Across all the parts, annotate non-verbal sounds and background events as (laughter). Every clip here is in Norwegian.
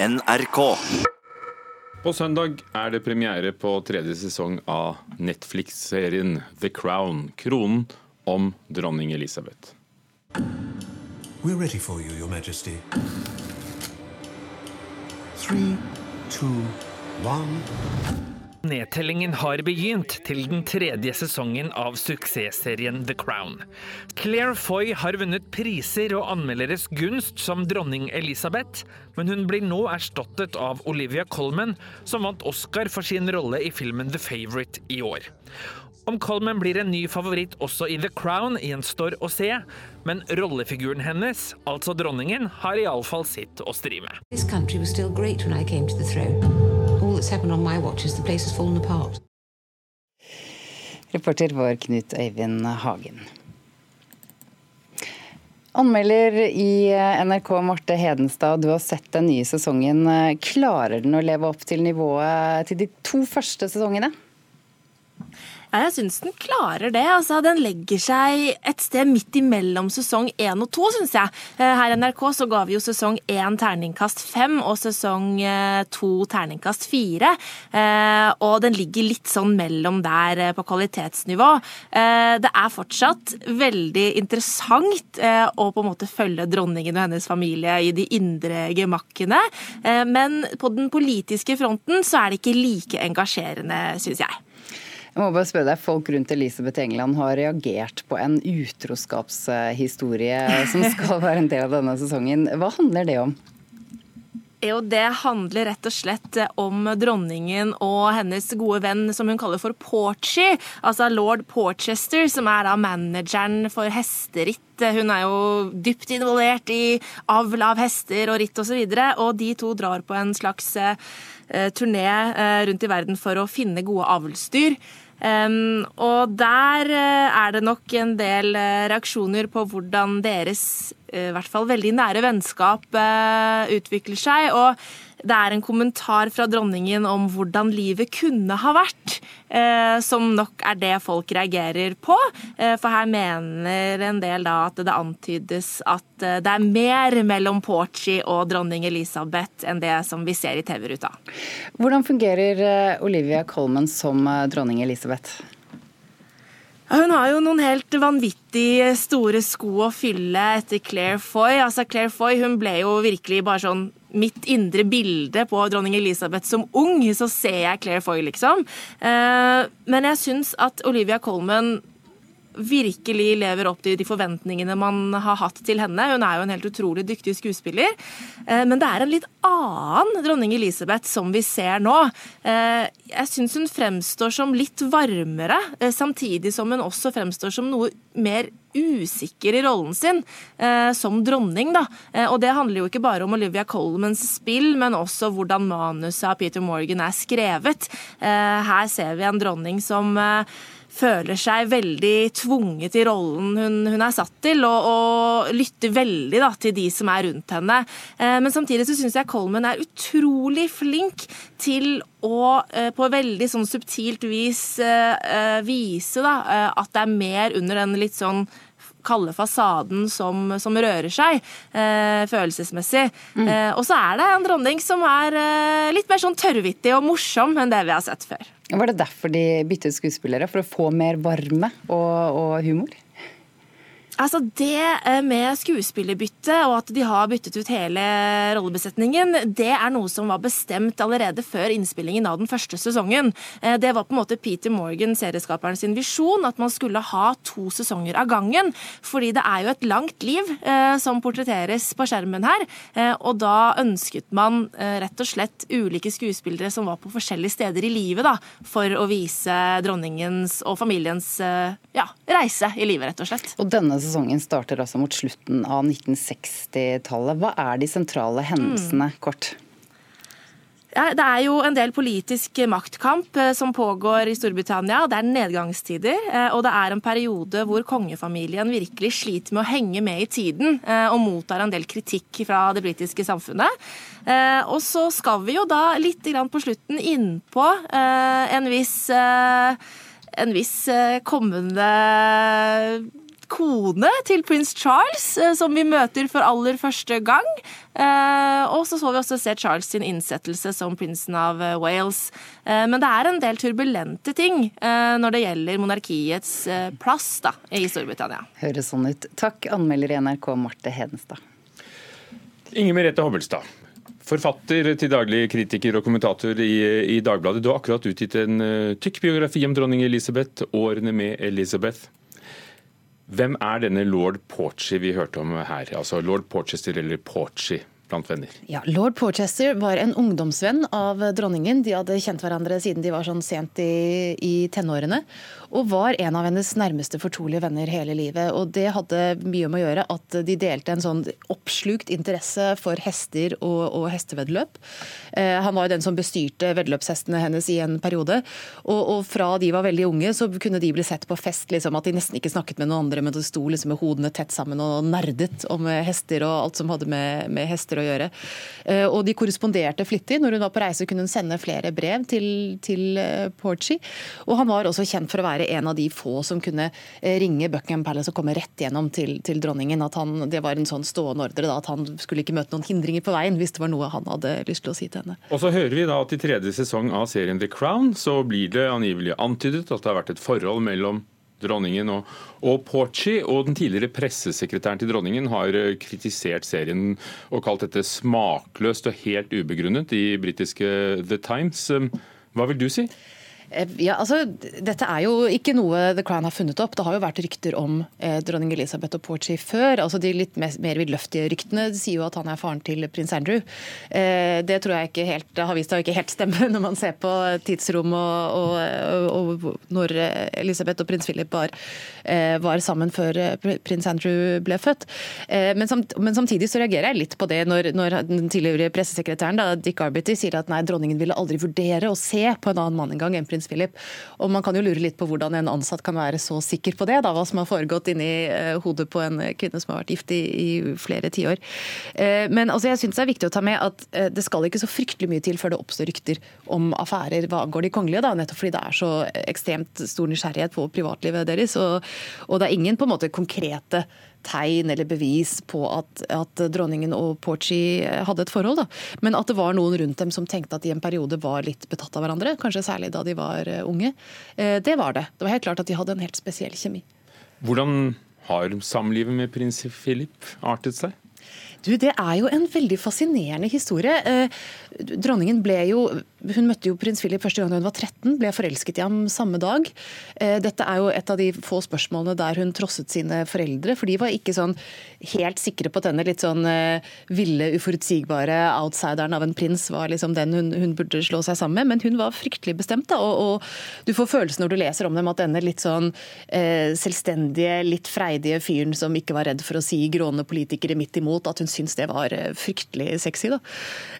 NRK. På søndag er det premiere på tredje sesong av Netflix-serien The Crown, kronen om dronning Elisabeth. We're ready for you, Your Majesty. Three, two, one. Nedtellingen har begynt til den tredje sesongen av suksessserien The Crown. Claire Foy har vunnet priser og anmelderes gunst som dronning Elisabeth, men hun blir nå erstattet av Olivia Colman, som vant Oscar for sin rolle i filmen The Favourite i år. Om Colman blir en ny favoritt også i The Crown, gjenstår å se, men rollefiguren hennes, altså dronningen, har iallfall sitt å stri med. That's happened on my watch is the place has fallen apart. Reporter var Knut Øyvind Hagen. Anmelder i NRK Marte Hedenstad, du har sett den nye sesongen. Klarer den å leve opp til nivået til de to første sesongene? Ja, jeg syns den klarer det. Altså, den legger seg et sted midt imellom sesong én og to, syns jeg. Eh, her i NRK så ga vi jo sesong én terningkast fem og sesong eh, to terningkast fire. Eh, og den ligger litt sånn mellom der på kvalitetsnivå. Det er fortsatt veldig interessant å på en måte følge dronningen og hennes familie i de indre gemakkene. Men på den politiske fronten så er det ikke like engasjerende, syns jeg. Jeg må bare spørre deg, Folk rundt Elisabeth England har reagert på en utroskapshistorie som (laughs) skal være en del av denne sesongen. Hva handler det om? Jo, det handler rett og slett om dronningen og hennes gode venn som hun kaller for Porchy. Altså lord Porchester, som er da manageren for hesteritt. Hun er jo dypt involvert i avl av hester og ritt osv. Og, så og de to drar på en slags eh, turné eh, rundt i verden for å finne gode avlsdyr. Um, og der uh, er det nok en del uh, reaksjoner på hvordan deres uh, i hvert fall veldig nære vennskap utvikler seg. Og det er en kommentar fra dronningen om hvordan livet kunne ha vært, eh, som nok er det folk reagerer på. Eh, for her mener en del da at det antydes at eh, det er mer mellom Porchi og dronning Elisabeth enn det som vi ser i TV-ruta. Hvordan fungerer Olivia Colman som dronning Elisabeth? Hun har jo noen helt vanvittig store sko å fylle etter Claire Foy. Altså Claire Foy hun ble jo virkelig bare sånn mitt indre bilde på dronning Elisabeth som ung, så ser jeg Claire Foy, liksom. Eh, men jeg syns at Olivia Colman virkelig lever opp til de forventningene man har hatt til henne. Hun er jo en helt utrolig dyktig skuespiller. Eh, men det er en litt annen dronning Elisabeth som vi ser nå. Eh, jeg syns hun fremstår som litt varmere, eh, samtidig som hun også fremstår som noe mer usikker i rollen sin som dronning. Da. Og det handler jo ikke bare om Olivia Colmans spill, men også hvordan manuset av Peter Morgan er skrevet. Her ser vi en dronning som føler seg veldig tvunget i rollen hun, hun er satt til, og, og lytter veldig da, til de som er rundt henne. Eh, men samtidig så syns jeg Coleman er utrolig flink til å eh, på veldig sånn subtilt vis eh, vise da, at det er mer under den litt sånn kalde fasaden som, som rører seg eh, følelsesmessig. Mm. Eh, og så er det en dronning som er eh, litt mer sånn tørrvittig og morsom enn det vi har sett før. Var det derfor de byttet skuespillere? For å få mer varme og, og humor? Altså Det eh, med skuespillerbytte og at de har byttet ut hele rollebesetningen, det er noe som var bestemt allerede før innspillingen av den første sesongen. Eh, det var på en måte Peter Morgan, serieskaperen sin visjon, at man skulle ha to sesonger av gangen. Fordi det er jo et langt liv eh, som portretteres på skjermen her. Og da ønsket man rett og slett ulike skuespillere som var på forskjellige steder i livet, da, for å vise dronningens og familiens ja, reise i livet, rett og slett. Og denne sesongen starter altså mot slutten av 1960-tallet. Hva er de sentrale hendelsene, mm. kort? Ja, det er jo en del politisk maktkamp eh, som pågår i Storbritannia. Det er nedgangstider, eh, og det er en periode hvor kongefamilien virkelig sliter med å henge med i tiden eh, og mottar en del kritikk fra det britiske samfunnet. Og så skal vi jo da litt på slutten innpå en viss en viss kommende kone til prins Charles, eh, som vi møter for aller første gang. Eh, og så så vi også se Charles sin innsettelse som prinsen av eh, Wales. Men det er en del turbulente ting når det gjelder monarkiets plass da, i Storbritannia. Høres sånn ut. Takk, anmelder i NRK Marte Hedenstad. Inger Merete Hobbelstad, forfatter til daglig kritiker og kommentator i, i, Dagbladet. Du har akkurat utgitt en tykk biografi om dronning Elisabeth, 'Årene med Elisabeth'. Hvem er denne lord Porchy vi hørte om her? Altså lord Porchester eller Porchy? blant venner. Ja, Lord Porchester var en ungdomsvenn av dronningen. De hadde kjent hverandre siden de var sånn sent i, i tenårene. Og var en av hennes nærmeste fortrolige venner hele livet. Og det hadde mye med å gjøre at de delte en sånn oppslukt interesse for hester og, og hesteveddeløp. Eh, han var jo den som bestyrte veddeløpshestene hennes i en periode. Og, og, fra de var veldig unge, så kunne de bli sett på fest liksom, at de nesten ikke snakket med noen andre, men de sto liksom med hodene tett sammen og nerdet om hester og alt som hadde med, med hester å gjøre. Eh, og de korresponderte flittig. Når hun var på reise, kunne hun sende flere brev til, til eh, Porchy. Og han var også kjent for å være en av de få som kunne eh, ringe Buckingham Palace og komme rett gjennom til, til dronningen. At han, det var en sånn stående ordre da, at han skulle ikke møte noen hindringer på veien hvis det var noe han hadde lyst til å si til henne. Og så hører vi da at i tredje sesong av serien The Crown så blir det angivelig antydet at det har vært et forhold mellom dronningen og, og Porci. Og den tidligere pressesekretæren til dronningen har eh, kritisert serien og kalt dette smakløst og helt ubegrunnet i britiske The Times. Hva vil du si? Eh, ja, altså, Dette er jo ikke noe The Crown har funnet opp. Det har jo vært rykter om eh, dronning Elisabeth og Porchie før. altså De litt mer, mer vidløftige ryktene sier jo at han er faren til prins Andrew. Eh, det tror jeg ikke helt, har vist seg å ikke helt stemme (laughs) når man ser på tidsrom og, og, og, når Elisabeth og prins Philip var, eh, var, sammen før eh, prins Andrew ble født. Eh, men, samt, men, samtidig så reagerer jeg litt på det når, når den tidligere pressesekretæren da, Dick Arbity sier at nei, dronningen ville aldri vurdere å se på en annen mann engang enn prins prins Philip. Og man kan jo lure litt på hvordan en ansatt kan være så sikker på det, da, hva som har foregått inni uh, hodet på en kvinne som har vært gift i, i flere tiår. Uh, men altså, jeg syns det er viktig å ta med at uh, det skal ikke så fryktelig mye til før det oppstår rykter om affærer hva angår de kongelige, da, nettopp fordi det er så ekstremt stor nysgjerrighet på privatlivet deres. Og, og det er ingen på en måte konkrete tegn eller bevis på at, at dronningen og Porchi hadde et forhold. Da. Men at det var noen rundt dem som tenkte at de en periode var litt betatt av hverandre, kanskje særlig da de var eh, unge, eh, det var det. Det var helt klart at de hadde en helt spesiell kjemi. Hvordan har samlivet med prins Philip artet seg? Du, Det er jo en veldig fascinerende historie. Eh, dronningen ble jo hun møtte jo prins Philip første gang da hun var 13, ble forelsket i ham samme dag. Eh, dette er jo et av de få spørsmålene der hun trosset sine foreldre, for de var ikke sånn helt sikre på at denne litt sånn eh, ville, uforutsigbare outsideren av en prins var liksom den hun, hun burde slå seg sammen med, men hun var fryktelig bestemt. da, og, og, Du får følelsen når du leser om dem at denne litt sånn selvstendige, litt freidige fyren som ikke var redd for å si gråne politikere midt imot, at hun syntes det var eh, fryktelig sexy. da.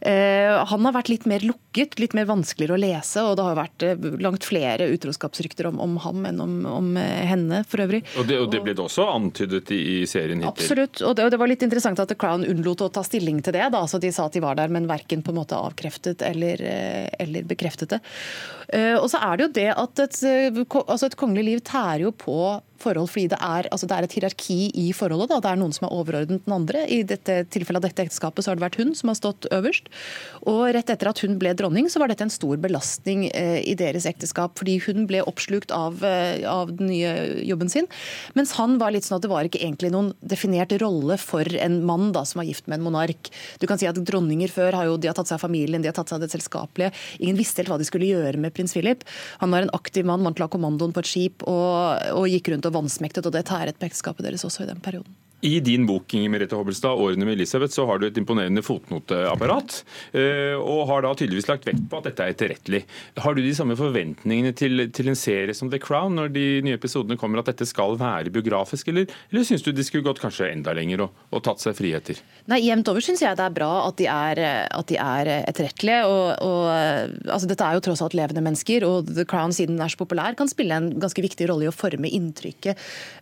Eh, han har vært litt mer lukket. litt mer vanskeligere å lese, og det har vært eh, langt flere utroskapsrykter om, om ham enn om, om, henne for øvrig. Og det, og det ble det også antydet i, i serien hittil? Absolutt, og det, og det, var litt interessant at The Crown unnlot å ta stilling til det. Da. Altså, de sa at de var der, men verken på en måte avkreftet eller, eller bekreftet det. Og så er det jo det at et, altså et kongelig liv tærer jo på forhold fordi det er, altså det er et hierarki i forholdet. Da. Det er noen som er overordnet den andre. I dette tilfellet av dette ekteskapet så har det vært hun som har stått øverst. Og rett etter at hun ble dronning, så var dette en stor belastning eh, i deres ekteskap. Fordi hun ble oppslukt av, eh, av, den nye jobben sin. Mens han var litt sånn at det var ikke egentlig noen definert rolle for en mann da, som var gift med en monark. Du kan si at Dronninger før har jo de har tatt seg av familien, de har tatt seg av det selskapelige. Ingen visste helt hva de skulle gjøre med prins Philip. Han var en aktiv mann, å ha kommandoen på et skip og, og gikk rundt og vansmektet, og det tæret på ekteskapet deres også i den perioden. I din bok Inger Merete Hobbelstad, 'Årene med Elisabeth', så har du et imponerende fotnoteapparat. Eh, og har da tydeligvis lagt vekt på at dette er etterrettelig. Har du de samme forventningene til, til, en serie som The Crown når de nye episodene kommer, at dette skal være biografisk, eller, eller syns du de skulle gått kanskje enda lenger og, og tatt seg friheter? Nei, Jevnt over syns jeg det er bra at de er, at de er etterrettelige. Og, og, altså, dette er jo tross alt levende mennesker, og The Crown, siden den er så populær, kan spille en ganske viktig rolle i å forme inntrykket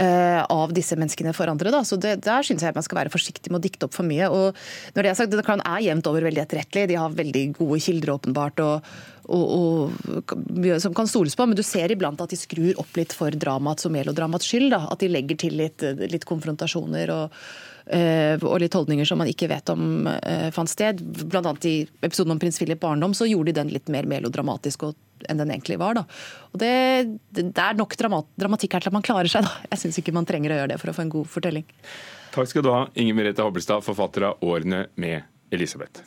uh, av disse menneskene for andre. Da. Så Det, Der syns jeg man skal være forsiktig med å dikte opp for mye. og når det er sagt, Klan er jevnt over veldig etterrettelig. De har veldig gode kilder, åpenbart. og og, og, som kan stoles på, men du ser iblant at de skrur opp litt for dramats og melodramats skyld. Da. At de legger til litt, litt konfrontasjoner og, og, litt holdninger som man ikke vet om uh, fant sted. Annet I episoden om prins Philip barndom så gjorde de den litt mer melodramatisk og, enn den egentlig var. Da. Og det, det, er nok dramat, dramatikk her til at man klarer seg. Da. Jeg syns ikke man trenger å gjøre det for å få en god fortelling. Takk skal du ha, Inger Merete Hobbelstad, forfatter av 'Årene med Elisabeth'.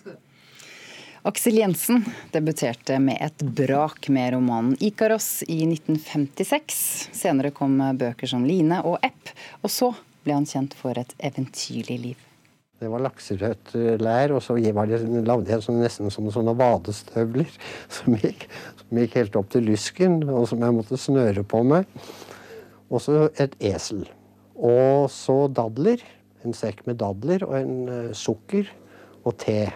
Aksel Jensen debuterte med et brak med romanen 'Ikaros' i 1956. Senere kom bøker som 'Line' og 'Epp', og så ble han kjent for et eventyrlig liv. Det var lakserødt lær, og så lagde jeg sånn, nesten som sånne vadestøvler (laughs) som gikk, som gikk, helt opp til lysken, og som jeg måtte snøre på meg. Og så et esel. Og så dadler. En sekk med dadler og en uh, sukker og te.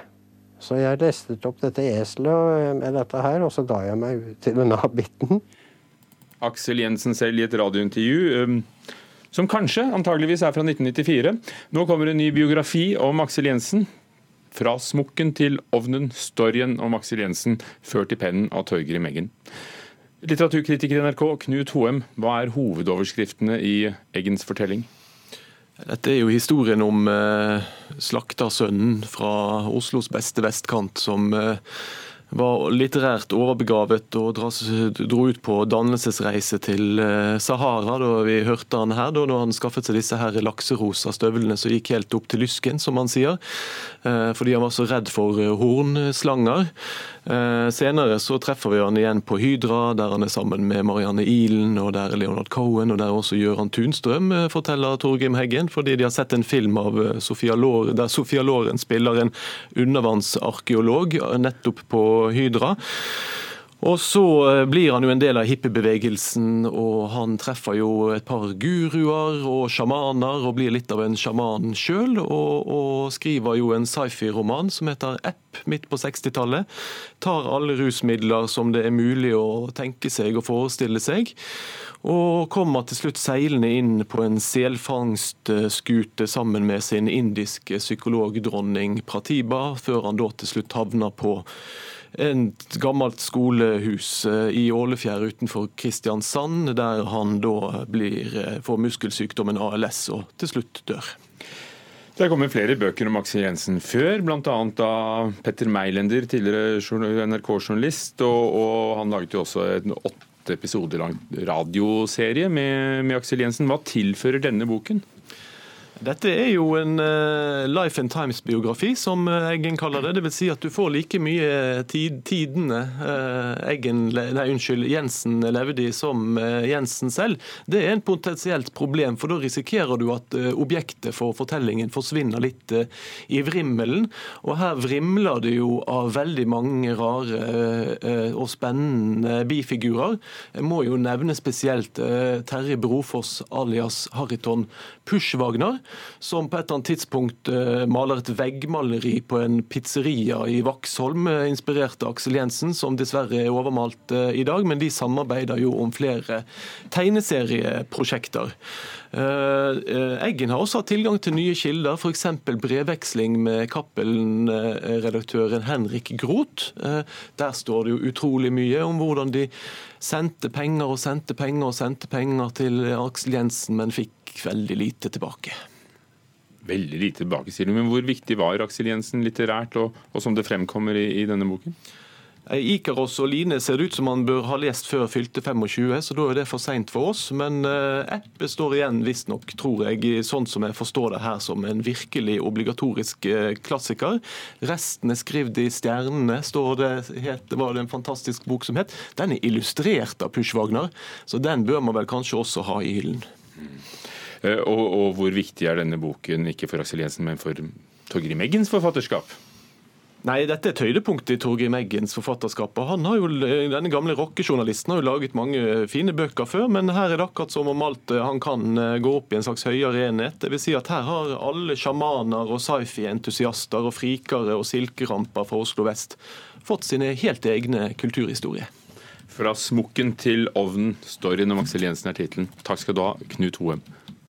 Så jeg lestet opp dette eselet med dette her, og så ga jeg meg ut til denne (laughs) biten. Aksel Jensen selv i et radiointervju. Som kanskje antageligvis er fra 1994. Nå kommer en ny biografi om Aksel Jensen. Fra smokken til ovnen, storyen om Aksel Jensen, ført i pennen av Torgrim Eggen. Litteraturkritiker i NRK, Knut Hoem, hva er hovedoverskriftene i Eggens fortelling? Dette er jo historien om eh, slaktersønnen fra Oslos beste vestkant som eh, var litterært overbegavet og dro ut på dannelsesreise til eh, Sahara. da Vi hørte han her da han skaffet seg disse her lakserosa støvlene som gikk helt opp til lysken, som han sier. Eh, fordi han var så redd for eh, hornslanger. Senere så treffer vi han igjen på Hydra, der han er sammen med Marianne Ihlen, og der er Leonard Cohen, og der også Gøran Tunstrøm, forteller Torgrim Heggen, fordi de har sett en film av Sofia Loren, der Sofia Loren spiller en undervannsarkeolog nettopp på Hydra. Og så eh, blir han jo en del av hippiebevegelsen, og han treffer jo et par guruer og sjamaner, og blir litt av en sjaman sjøl. Og, og, skriver jo en sci-fi-roman som heter App midt på 60-tallet. Tar alle rusmidler som det er mulig å tenke seg og forestille seg. Og kommer til slutt seilende inn på en selfangstskute sammen med sin indiske psykologdronning Pratiba, før han da til slutt havner på et gammelt skolehus eh, i Ålefjær utenfor Kristiansand, der han da blir, eh, får muskelsykdommen ALS og til slutt dør. Det er kommet flere bøker om Aksel Jensen før, bl.a. av Petter Meilender, tidligere NRK-journalist. Og, og, han laget jo også en åtte episoder lang radioserie med, med Aksel Jensen. Hva tilfører denne boken? Dette er jo en uh, Life and Times-biografi, som uh, Eggen kaller det. Vil si at du får like mye tid, tidene uh, Eggen, nei, unnskyld, Jensen levde i som Jensen selv. Det er en potensielt problem, for da risikerer du at objektet for fortellingen forsvinner litt i vrimmelen. Og her vrimler det jo av veldig mange rare og spennende bifigurer. Jeg må jo nevne spesielt Terje Brofoss alias Harriton Pushwagner som på et eller annet tidspunkt eh, maler et veggmaleri på en pizzeria i Vaksholm, eh, inspirert av Aksel Jensen, som dessverre er overmalt eh, i dag. Men de samarbeider jo om flere tegneserieprosjekter. Eggen har også hatt tilgang til nye kilder, f.eks. brevveksling med Cappelen-redaktøren Henrik Groth. Der står det jo utrolig mye om hvordan de sendte penger og sendte penger og sendte penger til Aksel Jensen, men fikk veldig lite tilbake veldig lite tilbakestilling. Men hvor viktig var Aksel Jensen litterært, og, og som det fremkommer i, i denne boken? Ikaros og Line ser det ut som man bør ha lest før fylte 25, så da er det for seint for oss. Men Eppe står igjen, visstnok, tror jeg, sånn som jeg forstår det her, som en virkelig obligatorisk uh, klassiker. Resten er skrevet i stjernene, står det, het, var det en fantastisk bok som het. Den er illustrert av Pushwagner, så den bør man vel kanskje også ha i hyllen. Eh, og, og, hvor viktig er denne boken, ikke for Aksel Jensen, men for Torgrim Eggens forfatterskap? Nei, dette er et høydepunkt i Torgrim Eggens forfatterskap. Han har jo, Denne gamle rockejournalisten har jo laget mange fine bøker før, men her er det akkurat som om alt eh, han kan eh, gå opp i en slags høyere enhet. Det vil si at Her har alle sjamaner og sci-fi-entusiaster og frikere og silkeramper fra Oslo vest fått sine helt egne kulturhistorier. Fra smokken til ovnen, storyen om Aksel Jensen er tittelen. Takk skal du ha, Knut Hoem.